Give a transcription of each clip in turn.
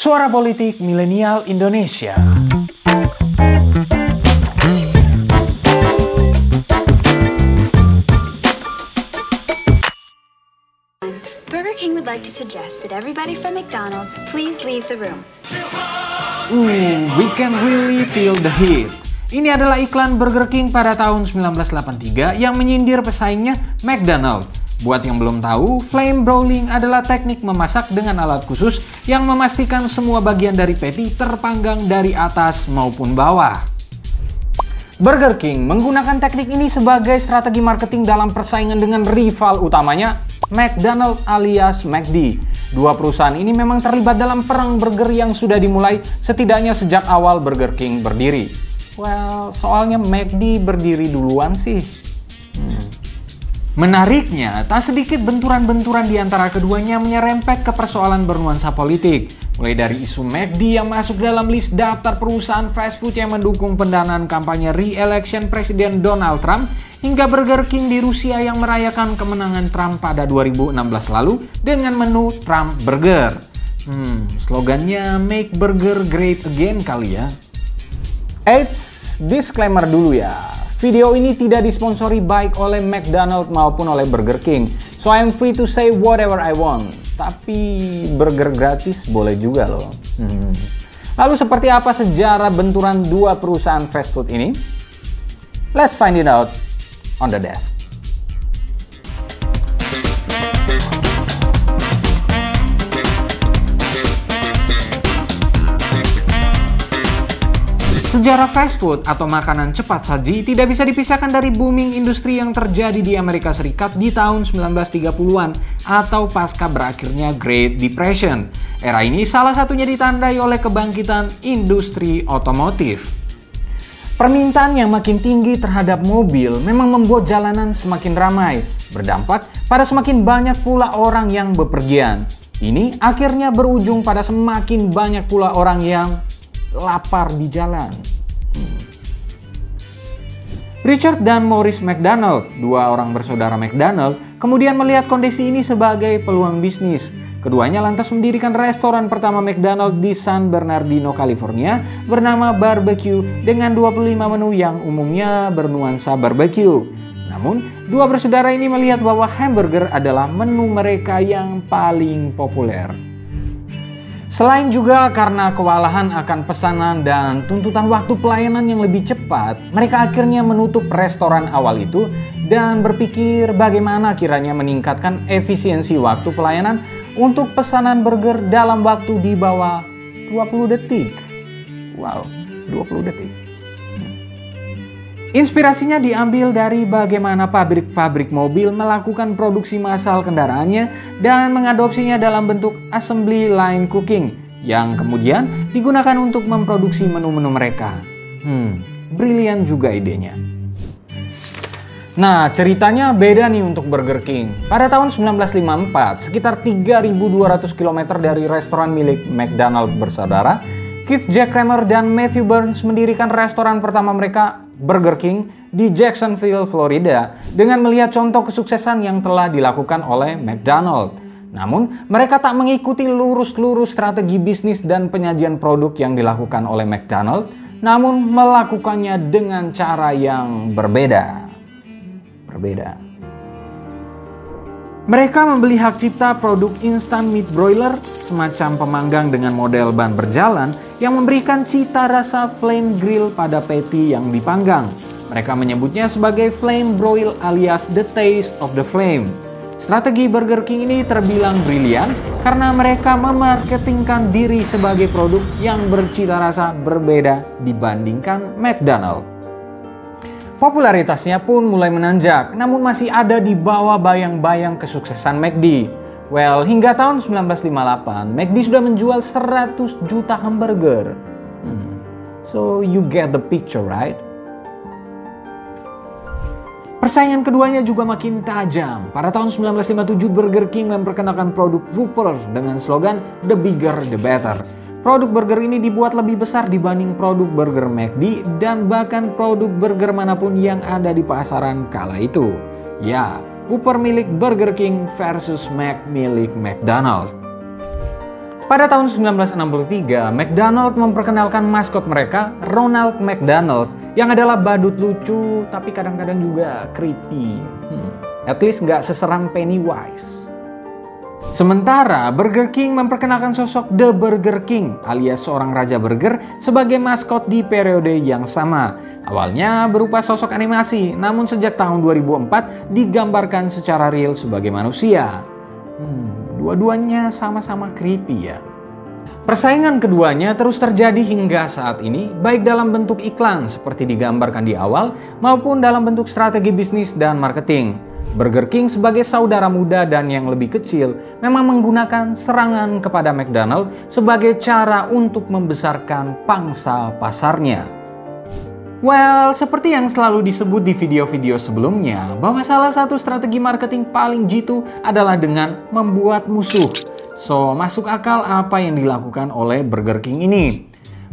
Suara Politik Milenial Indonesia. Burger King would like to suggest that everybody from McDonald's please leave the room. Ooh, we can really feel the heat. Ini adalah iklan Burger King pada tahun 1983 yang menyindir pesaingnya McDonald. Buat yang belum tahu, flame broiling adalah teknik memasak dengan alat khusus yang memastikan semua bagian dari patty terpanggang dari atas maupun bawah. Burger King menggunakan teknik ini sebagai strategi marketing dalam persaingan dengan rival utamanya, McDonald alias McD. Dua perusahaan ini memang terlibat dalam perang burger yang sudah dimulai setidaknya sejak awal Burger King berdiri. Well, soalnya McD berdiri duluan sih. Menariknya, tak sedikit benturan-benturan di antara keduanya menyerempet ke persoalan bernuansa politik. Mulai dari isu McD yang masuk dalam list daftar perusahaan fast food yang mendukung pendanaan kampanye re-election Presiden Donald Trump, hingga Burger King di Rusia yang merayakan kemenangan Trump pada 2016 lalu dengan menu Trump Burger. Hmm, slogannya Make Burger Great Again kali ya. Eits, disclaimer dulu ya. Video ini tidak disponsori baik oleh McDonald maupun oleh Burger King. So I'm free to say whatever I want. Tapi burger gratis boleh juga loh. Hmm. Lalu seperti apa sejarah benturan dua perusahaan fast food ini? Let's find it out on the desk. Sejarah fast food atau makanan cepat saji tidak bisa dipisahkan dari booming industri yang terjadi di Amerika Serikat di tahun 1930-an atau pasca berakhirnya Great Depression. Era ini salah satunya ditandai oleh kebangkitan industri otomotif. Permintaan yang makin tinggi terhadap mobil memang membuat jalanan semakin ramai, berdampak pada semakin banyak pula orang yang bepergian. Ini akhirnya berujung pada semakin banyak pula orang yang lapar di jalan. Richard dan Maurice McDonald, dua orang bersaudara McDonald, kemudian melihat kondisi ini sebagai peluang bisnis. Keduanya lantas mendirikan restoran pertama McDonald di San Bernardino, California bernama Barbecue dengan 25 menu yang umumnya bernuansa barbecue. Namun, dua bersaudara ini melihat bahwa hamburger adalah menu mereka yang paling populer. Selain juga karena kewalahan akan pesanan dan tuntutan waktu pelayanan yang lebih cepat, mereka akhirnya menutup restoran awal itu dan berpikir bagaimana kiranya meningkatkan efisiensi waktu pelayanan untuk pesanan burger dalam waktu di bawah 20 detik. Wow, 20 detik. Inspirasinya diambil dari bagaimana pabrik-pabrik mobil melakukan produksi massal kendaraannya dan mengadopsinya dalam bentuk assembly line cooking yang kemudian digunakan untuk memproduksi menu-menu mereka. Hmm, brilian juga idenya. Nah, ceritanya beda nih untuk Burger King. Pada tahun 1954, sekitar 3.200 km dari restoran milik McDonald bersaudara, Keith Jack Kramer dan Matthew Burns mendirikan restoran pertama mereka, Burger King, di Jacksonville, Florida, dengan melihat contoh kesuksesan yang telah dilakukan oleh McDonald. Namun, mereka tak mengikuti lurus-lurus strategi bisnis dan penyajian produk yang dilakukan oleh McDonald, namun melakukannya dengan cara yang berbeda berbeda. Mereka membeli hak cipta produk instant meat broiler, semacam pemanggang dengan model ban berjalan yang memberikan cita rasa flame grill pada patty yang dipanggang. Mereka menyebutnya sebagai flame broil alias the taste of the flame. Strategi Burger King ini terbilang brilian karena mereka memarketingkan diri sebagai produk yang bercita rasa berbeda dibandingkan McDonald. Popularitasnya pun mulai menanjak, namun masih ada di bawah bayang-bayang kesuksesan McD. Well, hingga tahun 1958, McD sudah menjual 100 juta hamburger. Hmm. So, you get the picture, right? Persaingan keduanya juga makin tajam. Pada tahun 1957, Burger King memperkenalkan produk Whopper dengan slogan The Bigger The Better. Produk burger ini dibuat lebih besar dibanding produk burger McD dan bahkan produk burger mana pun yang ada di pasaran kala itu. Ya, Cooper milik Burger King versus Mac milik McDonald. Pada tahun 1963, McDonald memperkenalkan maskot mereka, Ronald McDonald, yang adalah badut lucu tapi kadang-kadang juga creepy. Hmm, at least nggak seseram Pennywise. Sementara Burger King memperkenalkan sosok The Burger King alias seorang raja burger sebagai maskot di periode yang sama. Awalnya berupa sosok animasi, namun sejak tahun 2004 digambarkan secara real sebagai manusia. Hmm, dua-duanya sama-sama creepy ya. Persaingan keduanya terus terjadi hingga saat ini, baik dalam bentuk iklan seperti digambarkan di awal, maupun dalam bentuk strategi bisnis dan marketing. Burger King sebagai saudara muda dan yang lebih kecil memang menggunakan serangan kepada McDonald sebagai cara untuk membesarkan pangsa pasarnya. Well, seperti yang selalu disebut di video-video sebelumnya, bahwa salah satu strategi marketing paling jitu adalah dengan membuat musuh. So, masuk akal apa yang dilakukan oleh Burger King ini.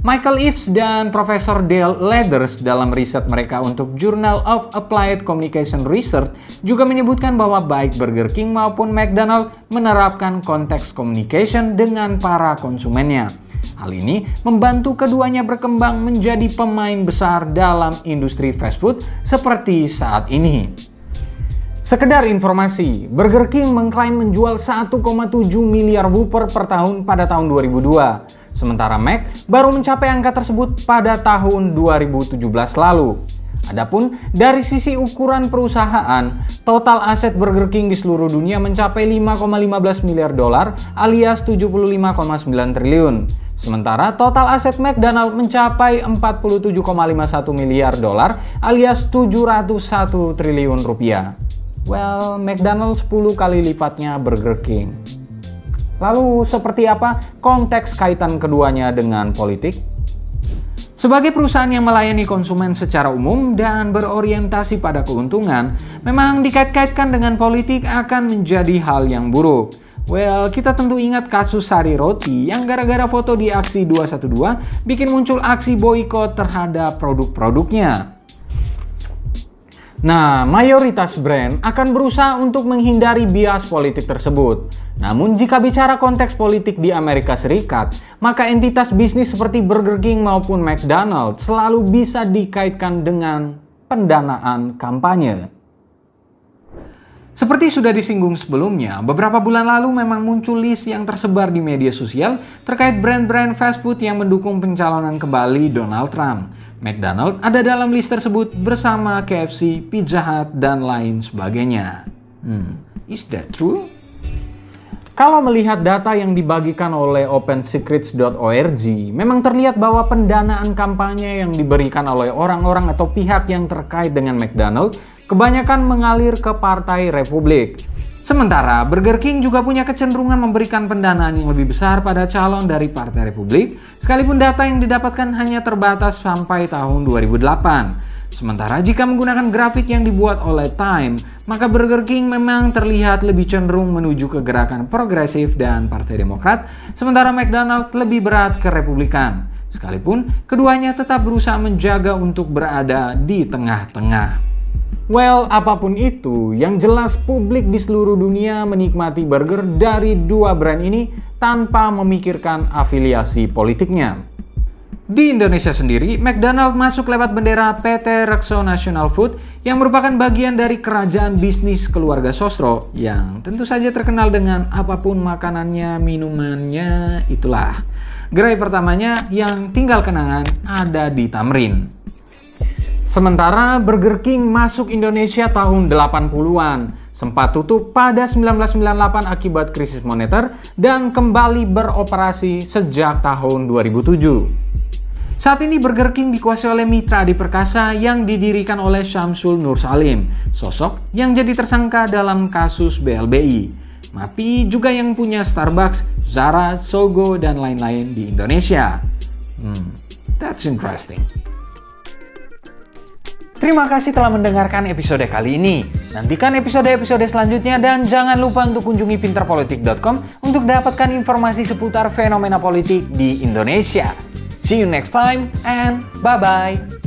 Michael Eaves dan Profesor Dale Leathers dalam riset mereka untuk Journal of Applied Communication Research juga menyebutkan bahwa baik Burger King maupun McDonald menerapkan konteks communication dengan para konsumennya. Hal ini membantu keduanya berkembang menjadi pemain besar dalam industri fast food seperti saat ini. Sekedar informasi, Burger King mengklaim menjual 1,7 miliar Whopper per tahun pada tahun 2002. Sementara Mac baru mencapai angka tersebut pada tahun 2017 lalu. Adapun dari sisi ukuran perusahaan, total aset Burger King di seluruh dunia mencapai 5,15 miliar dolar alias 75,9 triliun. Sementara total aset McDonald mencapai 47,51 miliar dolar alias 701 triliun rupiah. Well, McDonald 10 kali lipatnya Burger King. Lalu seperti apa konteks kaitan keduanya dengan politik? Sebagai perusahaan yang melayani konsumen secara umum dan berorientasi pada keuntungan, memang dikait-kaitkan dengan politik akan menjadi hal yang buruk. Well, kita tentu ingat kasus Sari Roti yang gara-gara foto di aksi 212 bikin muncul aksi boykot terhadap produk-produknya. Nah, mayoritas brand akan berusaha untuk menghindari bias politik tersebut. Namun jika bicara konteks politik di Amerika Serikat, maka entitas bisnis seperti Burger King maupun McDonald's selalu bisa dikaitkan dengan pendanaan kampanye. Seperti sudah disinggung sebelumnya, beberapa bulan lalu memang muncul list yang tersebar di media sosial terkait brand-brand fast food yang mendukung pencalonan kembali Donald Trump. McDonald ada dalam list tersebut bersama KFC, Pizza Hut, dan lain sebagainya. Hmm, is that true? Kalau melihat data yang dibagikan oleh opensecrets.org, memang terlihat bahwa pendanaan kampanye yang diberikan oleh orang-orang atau pihak yang terkait dengan McDonald kebanyakan mengalir ke Partai Republik. Sementara Burger King juga punya kecenderungan memberikan pendanaan yang lebih besar pada calon dari Partai Republik, sekalipun data yang didapatkan hanya terbatas sampai tahun 2008. Sementara jika menggunakan grafik yang dibuat oleh Time, maka Burger King memang terlihat lebih cenderung menuju ke gerakan progresif dan Partai Demokrat, sementara McDonald lebih berat ke Republikan. Sekalipun keduanya tetap berusaha menjaga untuk berada di tengah-tengah. Well, apa pun itu, yang jelas publik di seluruh dunia menikmati burger dari dua brand ini tanpa memikirkan afiliasi politiknya. Di Indonesia sendiri, McDonald masuk lewat bendera PT Rekso National Food yang merupakan bagian dari kerajaan bisnis keluarga Sostro yang tentu saja terkenal dengan apa pun makanannya, minumannya, itulah. Gerai pertamanya yang tinggal kenangan ada di Tamrin. Sementara Burger King masuk Indonesia tahun 80-an, sempat tutup pada 1998 akibat krisis moneter dan kembali beroperasi sejak tahun 2007. Saat ini Burger King dikuasai oleh Mitra di Perkasa yang didirikan oleh Syamsul Nur Salim, sosok yang jadi tersangka dalam kasus BLBI. Mapi juga yang punya Starbucks, Zara, Sogo, dan lain-lain di Indonesia. Hmm, that's interesting. Terima kasih telah mendengarkan episode kali ini. Nantikan episode-episode selanjutnya dan jangan lupa untuk kunjungi pinterpolitik.com untuk dapatkan informasi seputar fenomena politik di Indonesia. See you next time and bye-bye.